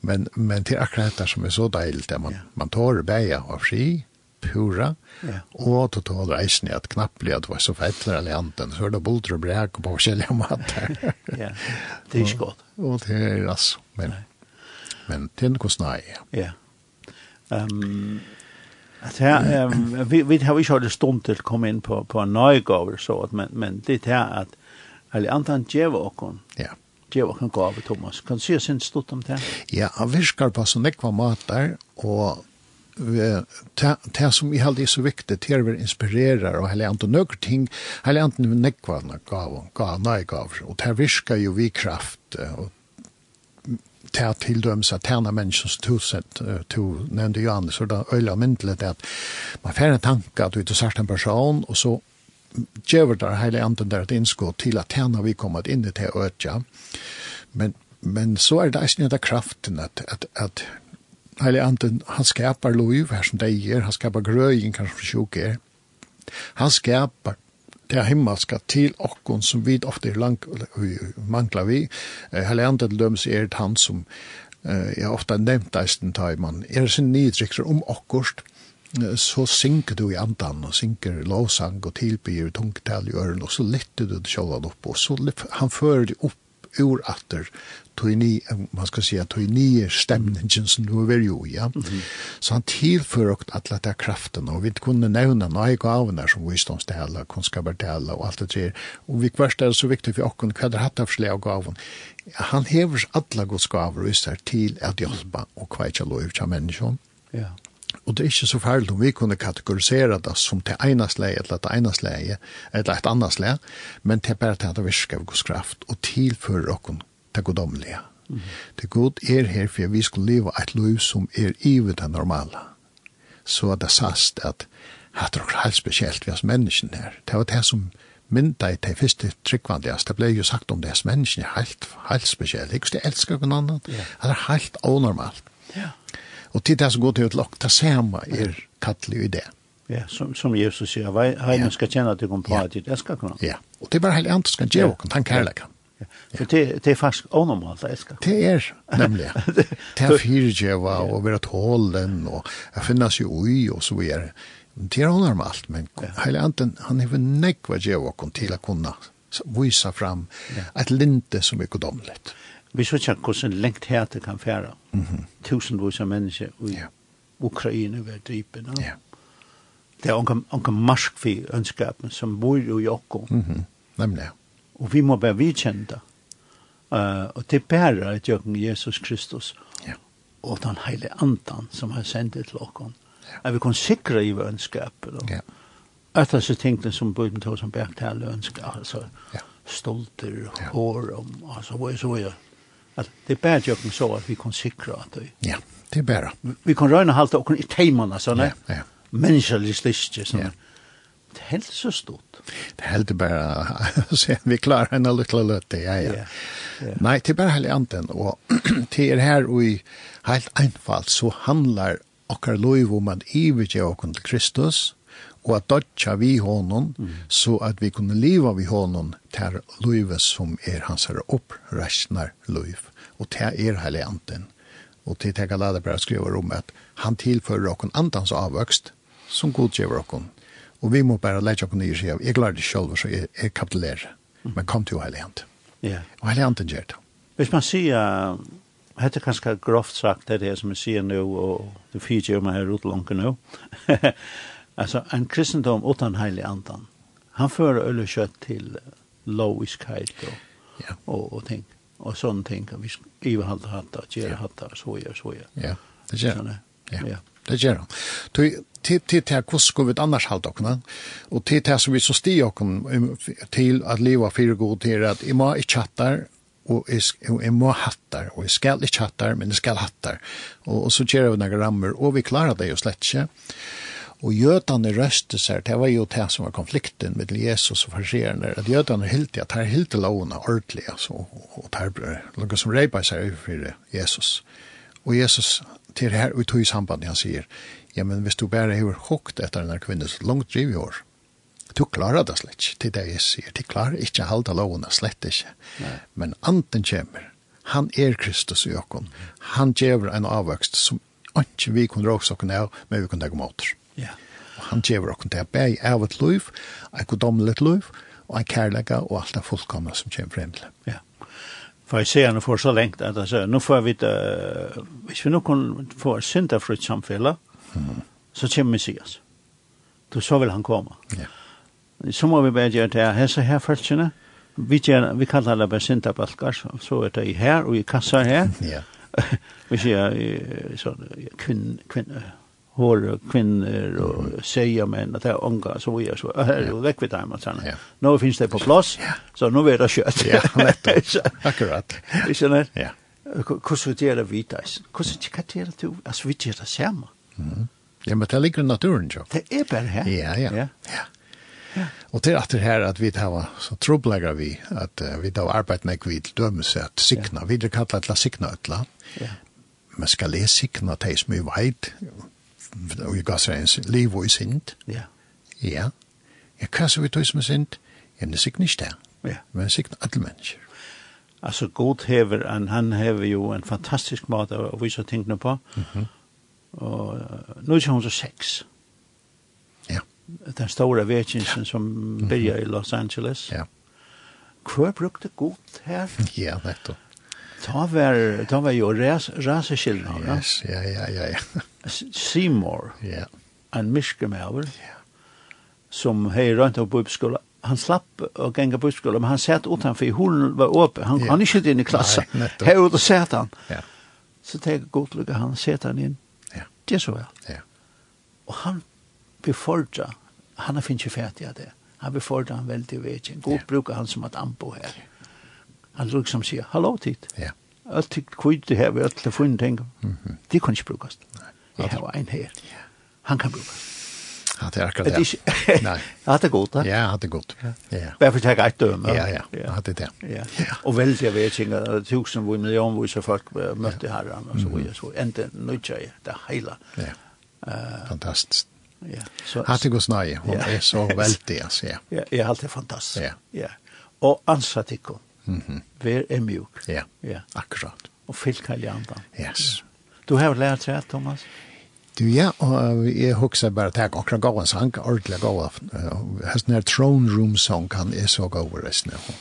Men men det till akkurat det som är så deilt där man man tar bäja av fri pura Ja. og total reisen i at knapplig at det var så fettler eller anten, så er det bulter og brek og påkjellige mat her. ja, det er ikke godt. Og, det er altså, men, Nei. men det er noe snøy. Ja. Yeah. Um, at här um, vi vi har ju kört stund til å komme in på på en Neugård så at men men det här att eller antan Jeva och Ja. Djeva kan gå Thomas. Kan se sin stund om det. Ja, han viskar på så nekva matar och det som i halde er så viktig det er vi inspirerar og heller andre nøkker ting heller andre nekva gav gav nei gav og det viskar jo vi kraft og ta till döms att tärna människors tuset to nevnte ju Anders och då ölla myndelig att man får en tanke att du ikke sagt en person och så gjør det hele anden der et innskott till at tärna vi kommer inn in i det ötja men men så är det nästan inte kraften att att at hela anden han skapar lov her som det ger han skapar gröjen kanske sjuk er. han skapar det himmelska til okkon som vi ofte er lang, manglar vi. Hele andre til er det han som jeg ofte nevnt eisen tar man. Er sin nidrikser om okkost, så synker du i andan og synker lovsang og tilbyr tungtal i øren og så lytter du det sjålan opp og så han fører det opp ur atter tog ni, man ska säga, tog ni stämningen som du var jo, ja. Mm -hmm. Så han tillför och alla de kraften och vi kunde nämna några gavarna som visdomställa, kunskapartälla och allt det där. Och vi kvarst är så viktigt för oss, vad det hattar för slag gavan. Han hever alla gods gavar och isär till att hjälpa och kvartja lov till människan. Ja. Og det er ikke så farlig om vi kunne kategorisere det som til enas leie, eller til enas leie, eller et annars leie, men til bare til at det virker av Guds kraft, og tilfører okken til godomlige. Mm. Det god er her, for vi skulle leve et liv som er ivet det normale. Så det sast at hatt er helt spesielt vi har menneskene her. Det var det som mynda i det første tryggvandigast, det ble jo sagt om det som menneskene er helt, helt spesielt. Ikke det elsker noen annen, yeah. det er helt onormalt. Ja. Yeah. Og til det som går til et lagt, det samme er kattelig i det. Ja, som, som Jesus sier, hva er det skal kjenne at du kommer på at du elsker hverandre. Ja, og det er bare heilig andre skal gjøre hverandre, han kærlighet. Ja. For det, det er faktisk onormalt, jeg skal. Det er, nemlig. det er fyrtjeva, og være tålen, og jeg finnes jo ui, og så videre. Det er onormalt, men heilig anden, han har nekva djeva til å kunne vise fram et linte som er godomlet. Ja vi så ikke hvordan lengt her det kan fære. Mm -hmm. Tusenvis av mennesker i yeah. Ukraina ved dripen. Ja. Yeah. Det er onke, onke marsk vi ønskapen som bor i Jokko. Mm -hmm. Nemlig. Og vi må være vidkjente. Uh, og det bærer et jøkken Jesus Kristus yeah. og den heile andan som har sendt til Jokko. Ja. At vi kan sikre i ønskapen. Ja. Etter så disse tingene som bor med oss som bergtale ønsker, altså ja. stolter, ja. hår, og, altså, hva er så gjør at det er bare jokken så at vi kan sikra at det. Ja, det er bare. Vi kan røyne halte okken i teimene, sånn, ja, ja. menneskelig slistje, sånn. Ja. Det er helt så stort. Det er helt bare, så vi klarer en liten løte, ja, ja. ja. Nei, det er bare helt anten, og til er her og i helt einfalt, så handlar okkar lov om at ivetje okken til Kristus, og at dødja vi honom, mm. så at vi kunne leva vi honom til løyve som er hans her oppreisnar løyv, og til er hele anten. Og til tega lade bare skriver om at han tilfører okken andans avvøkst, som godgjever okken. Og vi må bare lege okken nye seg av, jeg klarer det selv, så jeg, jeg kapitulerer. Mm. Men kom til hele anten. Yeah. Og hele anten gjør det. Hvis man sier, hette kanskje grovt sagt, det er det som jeg sier nå, og det fyrtjer meg her ut langt nå, Alltså en kristendom utan helig andan. Han för öle kött till lowiskhet och, ja. och, och ting. Och sån ting. Vi Eva hade hatt att ge hatt så gör, så gör. Ja, det gör Ja. Ja, det gör Du Till till till hur ska vi annars hålla oss? Och till till som vi så stiger oss till att leva för god till att i må i chattar og jeg må hattar, og jeg skal ikke hattar, men jeg skal hattar. Og, og så gjør vi noen rammer, og vi klarer det jo slett ikke. Og jødene røste seg, det var jo det som var konflikten med Jesus og farserende, at jødene hilti, at her hilti lovene ordentlig, altså, og det her noe som reipa seg overfor Jesus. Og Jesus til her, og tog i sambandet, han sier, ja, men hvis du bare har hukt etter denne kvinnen, så langt driv i år, du klarer det slett ikke, til det jeg sier, du klarer ikke halda lovene, slett ikke. Nei. Men anten kommer, han er Kristus i åkken, han gjør en avvøkst som ikke vi kunne råkse åkken av, men vi kunne ta om åter. Ja. Og han gjør okken til at bæg av et liv, et godomlet liv, og en kærlega og alt det fullkomne som kommer frem til. Ja. For jeg ser han får så lengt at altså, nå får vi det, hvis vi nå kan få et syndafrutt samfella, mm. så kommer Messias. Du, så vil han komme. Ja. Så må vi bare gjøre det her, så her følelsene, vi, gjør, vi kallar det bare syndabalkar, så er det i her og i kassa her. Ja. vi sier, så, kvinn, kvinn, hår kvinnor och mm. säga män att det är unga så vi är så här och väck vid dem och sådana. Nu finns det på plats så nu vet jag kött. Ja, akkurat. Vi känner. Ja. Hur så det är vita. Hur så det är det alltså vi gör det samma. Mm. Ja, men det ligger i naturen ju. Det är bara här. Ja, ja. Ja. Ja. Och det är att det här att vi tar så trubblägger vi att vi tar arbetet med vi döms att signa, vi kallar det signa ötla. Ja. Men ska läsa sikna det som vi vet og jeg gass en liv og sint. Ja. Ja. Jeg kasser vi tog som er sint, jeg er sikkert ikke det. Ja. Men sikkert alle mennesker. Altså, god hever, han, han hever jo en fantastisk måte å vise tingene på. Mm -hmm. Og nå er hun så seks. Ja. Den store vetjensen som byrja mm -hmm. i Los Angeles. Ja. Hva brukte god her? Ja, nettopp. Ta var, ta var jo ras, raseskildene. Ja? Yes, ja, ja, ja. ja. Seymour, ja. en myskemæver, ja. som hei rønt av bøybskola, han slapp å på bøybskola, men han satt utanfor, hon var uppe. han, ja. han ikke inn i klassen. Nei, hei, satt han. Ja. Så tar god lykke, han sätter han inn. Ja. Det så väl. Ja. Og han befordra, han har finnit färdigt det. Han befordra han väldigt vet. God gott brukar han som at anbo her han liksom sier, hallo tid. Ja. Alt til kvitt det her, vi alt til funnet ting. Det kan ikke brukes. Jeg har en her. Han kan brukes. Ja, det er akkurat det. Nei. Ja, det er godt, da? Ja, det er godt. Ja. Bare for å ta et døme. Ja, ja, ja, det er det. Ja. Og veldig jeg vet ikke, tusen hvor millionvis hvor folk møtte herren, og så videre, så endte nødja jeg, det hele. Ja, fantastisk. Ja. Så, Hatt det gått snøye, hun er så veldig, altså, ja. Ja, jeg har alltid fantastisk. Ja. Ja. Og ansatt ikke, Mm -hmm. Vær er mjuk. Ja, ja. akkurat. Og fylk heilig andan. Yes. Du har lært det, Thomas? Du, ja, og jeg husker bare at jeg akkurat gav en sang, ordentlig gav en Hesten her Throne Room Song kan jeg så gav resten av henne.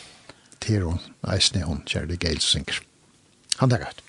Tiron, eisen er hun, kjærlig Gale synger. Han er godt.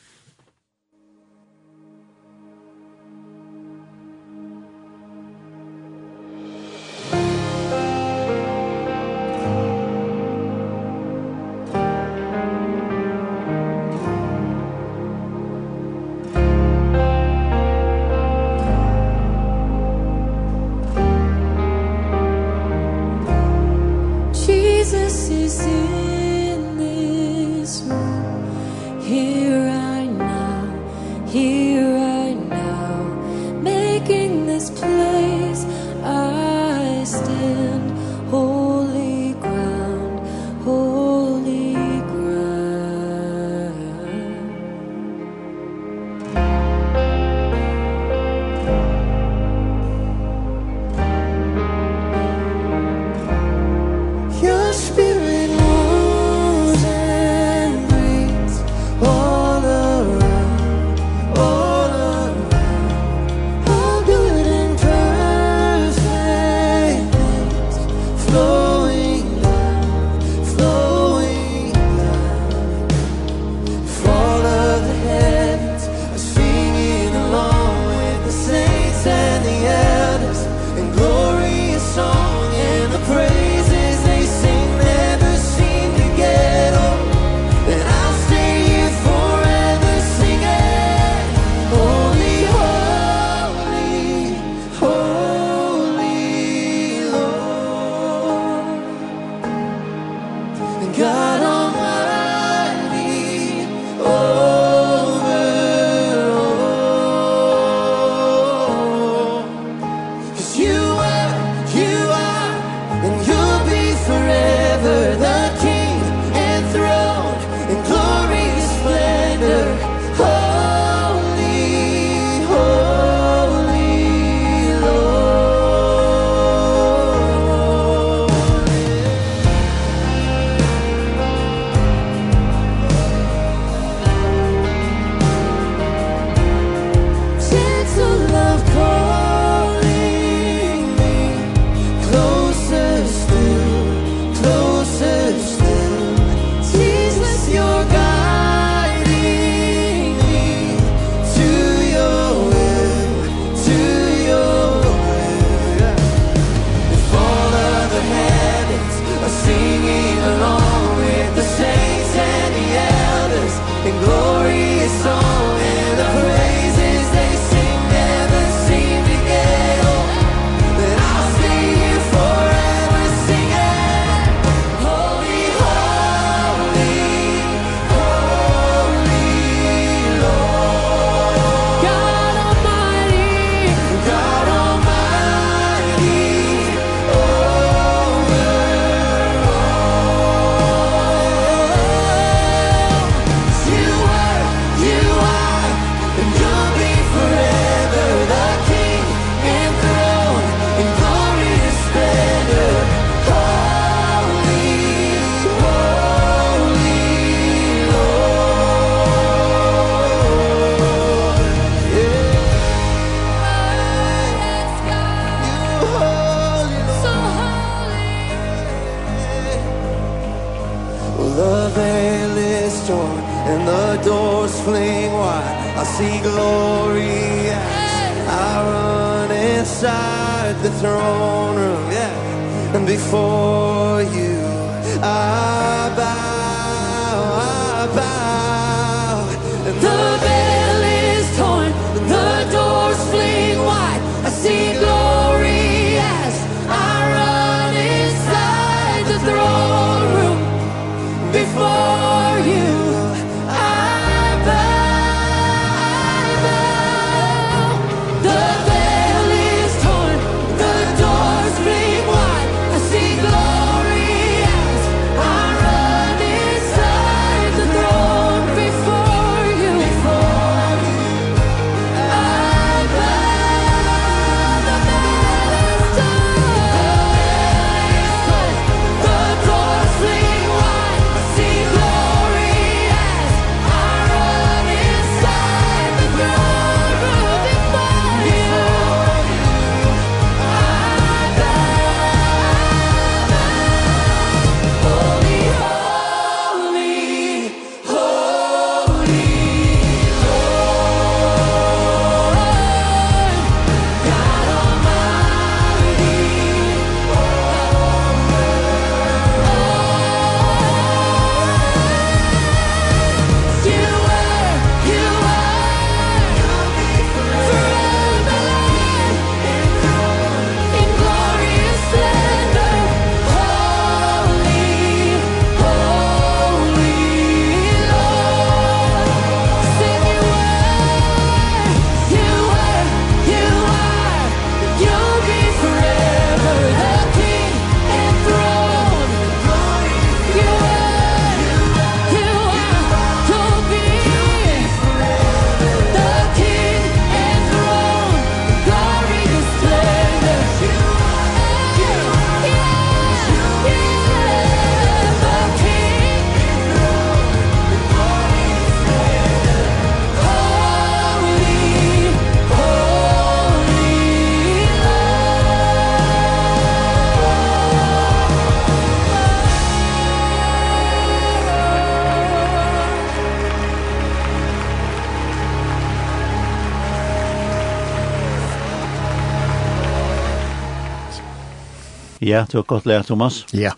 Ja, du har godt lært, Thomas. Ja,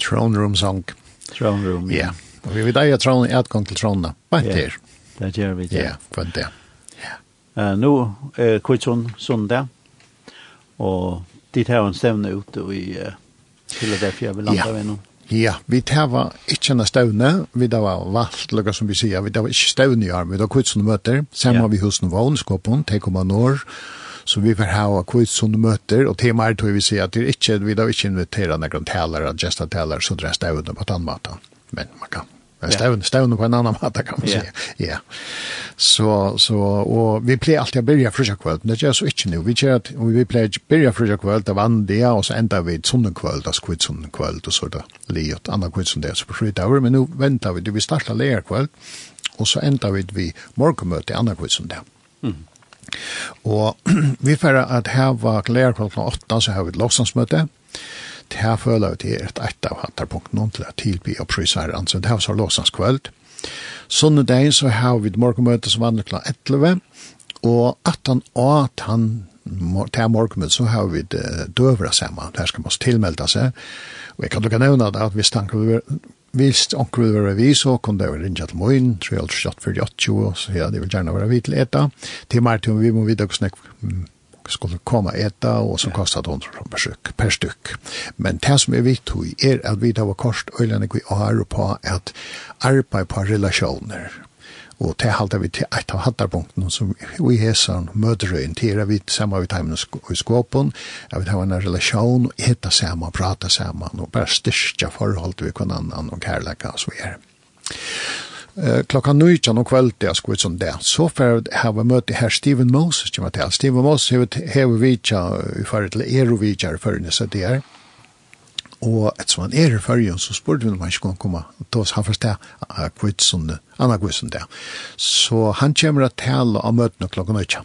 Throne Room Song. Throne Room, ja. Og vi vil eie Throne, utgang til Throne, bare yeah. der. Det gjør vi, ja. Ja, bare der. Ja. Uh, nå er Kvitsund Sundag, og dit har en stevne ute i uh, Philadelphia, vi lander ja. ved nå. Ja, vi tava ikke en støvne, vi tava valgt, lukka som vi sier, vi tava ikke støvne i arm, vi tar kvitsund møter, sammen ja. vi husen noen vannskåpen, tekom an år, Så vi får ha kvitt som möter och temat tror vi ser att det inte vi då inte invitera några talere, gästa talere, så drar stävna på et annet måte. Men man kan stävna stävna på en annan matta kan man säga. Ja. Så så och vi plejer alltid att börja frisha kväll. Det är så inte nu. Vi kör att vi plejer att börja frisha kväll där vann det och så ändar vi som kväll där skvitt som kväll och så där. Liot andra kvitt som det så på skit men nu väntar vi det vi startar läger kväll och så ändar vi morgonmöte andra kvitt som det. Mm. Og vi får at her var klær klokken åtta, så har vi et lovsangsmøte. Det her føler vi til et et av hattarpunktene til at tilby og prysa her ansen. Det her var lovsangskvöld. Sånne dagen så har vi et morgenmøte som vandrer kl. 11, og at han og at han til morgenmøte så har vi døvra sammen. Der skal man tilmelde seg. Og jeg kan lukke nevne det at hvis tanken hvis onker vil være vi, så kunne det være rinja til morgen, moin, 3.48.48, så ja, det vil gjerne være vi til eta. Til mer til vi må vite hvordan jeg skulle komme eta, og så kostet det 100 kroner per stykk. Per stykk. Men det som er viktig er at vi tar kost øyne vi har på at arbeid på relasjoner, Og det halte vi til et av hattarpunkten som vi hesan møterøyen til er vi saman vi teimen i skåpen, at vi teimen en relasjon, eta sammen, prata sammen og bare styrke forhold vi hver annan og kærleika og så er. Klokka 19 om kveld, det er sko ut som det. Så fer har vi møte her Steven Moses, Steven Moses, hever vi hever vi hever vi hever vi hever vi hever vi hever Og et som han er i fyrjen, så spurte vi om han ikke kunne komme. Da oss han først der, kvitsunde, Anna Kvitsunde der. Så han kommer til å tale om møtene klokken nøytja.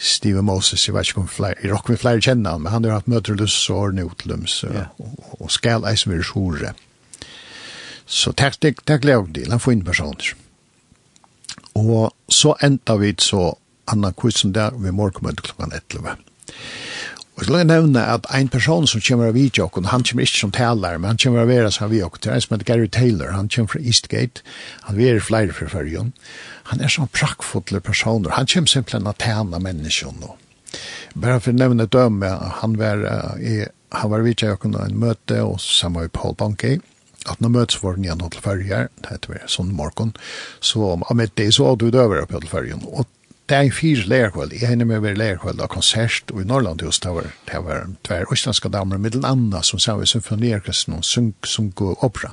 Steve Moses, jeg vet ikke om flere, jeg råkker vi flere kjenner han, men han har hatt møter og løs og ordentlig utløms, og, og skal eis med sjore. Så takk, takk, takk, takk, til, han får inn personer. Og så enda vi så Anna Kvitsunde der, vi morgen møter klokken 11. Og så vil jeg nevne at en person som kommer av vidjokken, han kommer ikke som taler, men han kommer av vera som vidjokken, det er en som heter Gary Taylor, han kommer fra Eastgate, han er flere fra førjen, han er sånn prakkfotler personer, han kommer simpelthen av tæna mennesker nå. Bare for å nevne døme, han var, i, han var vidjokken videoen en møte, og sammen med Paul Bonke, at når møtes var den igjen til fyrjer, det heter vi sånn morgen, så om det så du døver opp til førjen, og det er en fyr lærkvall, jeg hender med å være lærkveld av konsert, og i Norrland just, det var, det var tver østlandske damer, med den andre som sa vi symfoniorkesten, og sunk, sunk og opera.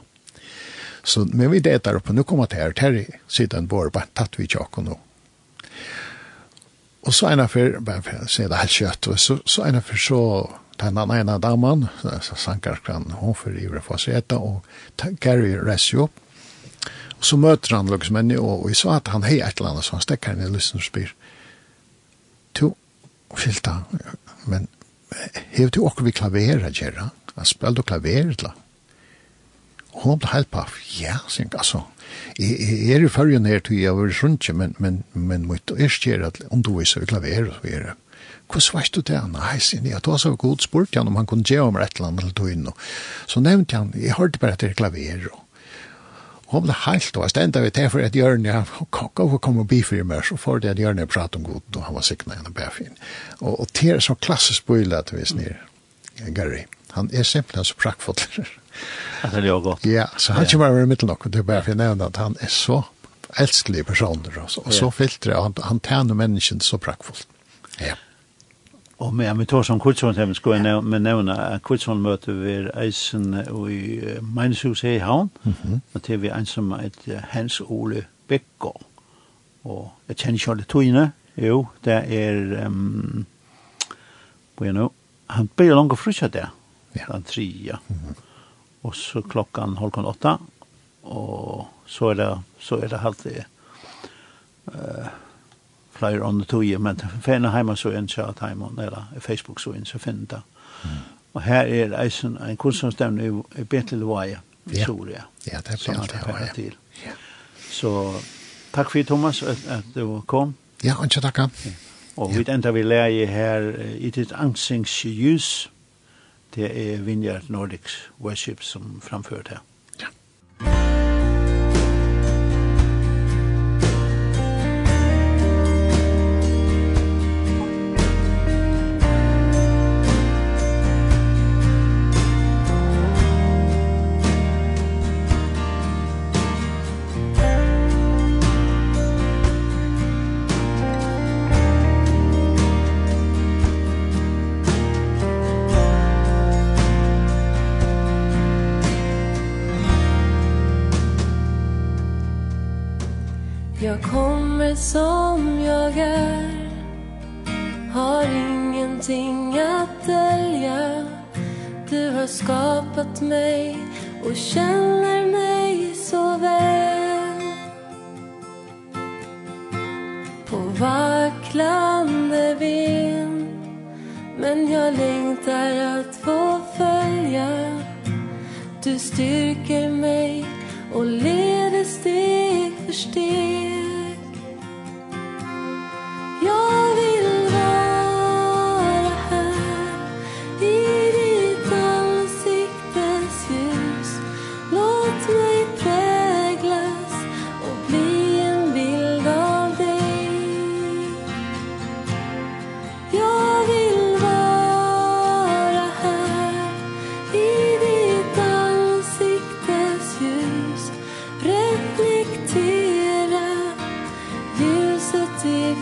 Så, men vi det der oppe, nå kommer det her, Terry, siden vår, bare tatt vi tjokk og nå. Og så en av affær, bare for å si det helt kjøtt, og så, så en av affær så, den ene damen, sankar kvann, hun for ivre for seg etter, og Gary Resio, opp, Og så møter han lukkismenni, og vi sa at han hei et eller annet, så han stekker henne i lysten og spyr. To, fylta, men hev du okkur vi klavera, Gjerra? Han spelade klaver, eller? Og hun ble helt paff. Ja, sier han, altså. Jeg jeg er i fyrjen her til jeg var rundt, men, men, men mitt erst gjør at om du viser vi klaver og så det. Hvordan vet du det? Nei, sier han, jeg tog så god spurt han om han kunne gjøre om et eller annet eller tog inn. Så nevnte han, jeg hørte bare at det er klaver og Hon ble helt og jeg stendte vi til for et hjørne, hvorfor kom og bifyr med, så får det et hjørne jeg prater om god, og han var sikna gjennom bæfyn. Og, og det er så klassisk bøyla at vi snir, Gary. Han er simpelthen så prakkfotler. Det er jo godt. Ja, så han kommer over i middelen nok, og det er bare for jeg nevner at han er så elskelig personer, og så, og så filtrer han, han tæner mennesken så prakkfullt. Ja. Og med vi tar som Kutsholm, jeg skal jeg ja. nevne at Kutsholm møter vi eisen i uh, Megneshus her i Havn, mm og til vi ensom et Hans Ole Bækgaard. Og jeg kjenner ikke alle togene, jo, det er, um, hvor er nå? han blir langt og frysja der, ja. den tria. Mm -hmm. Og så klokkan halvkon åtta, og så er det, så er det halvt det, uh, flere ånd tog, men ferne heima så en kjært heima, eller Facebook så en, så finner det. Mm. Og her er eisen, en kunstnarstevne i, i Betelvaje, i Soria. Ja, det er Betelvaje. til. Ja. Så takk for Thomas at, at du kom. Ja, og ikke takk. Ja. Og vi enda vi lærer her i ditt angstingsljus, det er Vineyard Nordics Worship som framført her.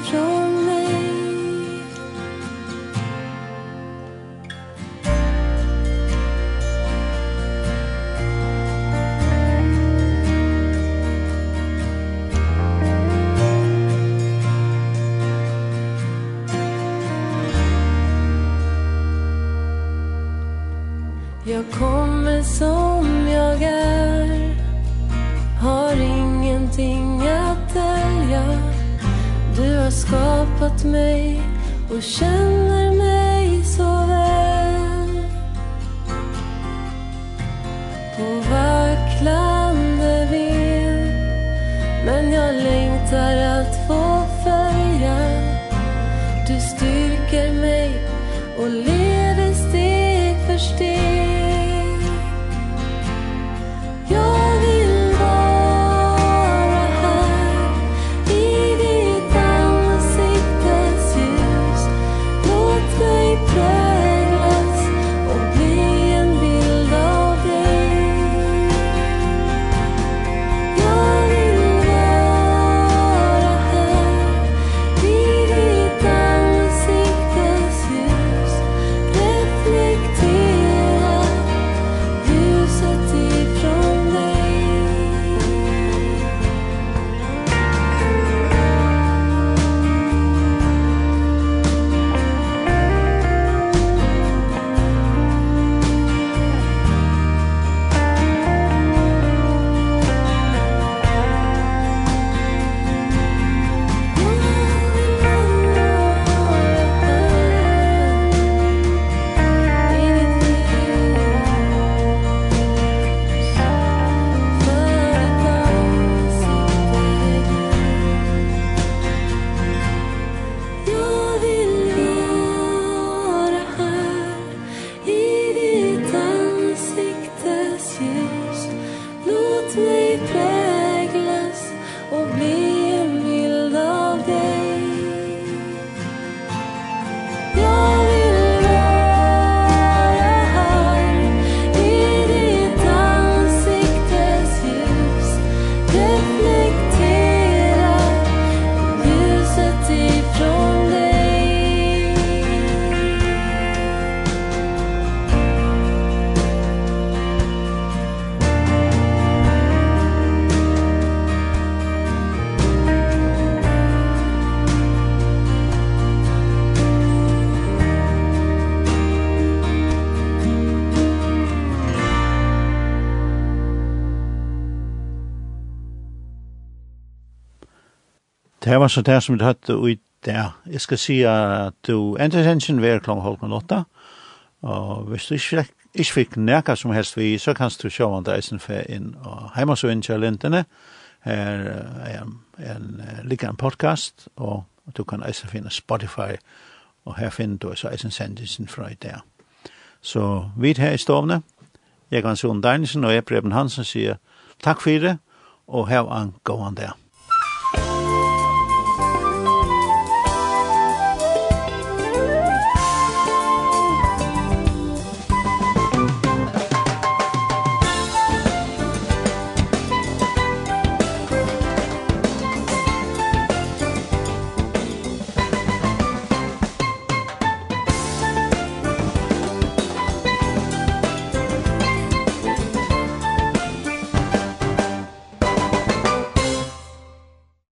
so var så det som vi hørte ut der. Jeg skal si at du entertention ved klang halv med åtta, og hvis du ikke, fikk, ikke fikk nærka som helst vi, så kan du se om det eisen for inn og hjemme så inn til lintene. Her er, en, en ligger en podcast, og du kan eisen finne Spotify, og her finner du også eisen sendelsen fra i der. Så vi er her i stovne, jeg kan se om Deinesen og jeg Preben Hansen sier takk for det, og her hev en gående der.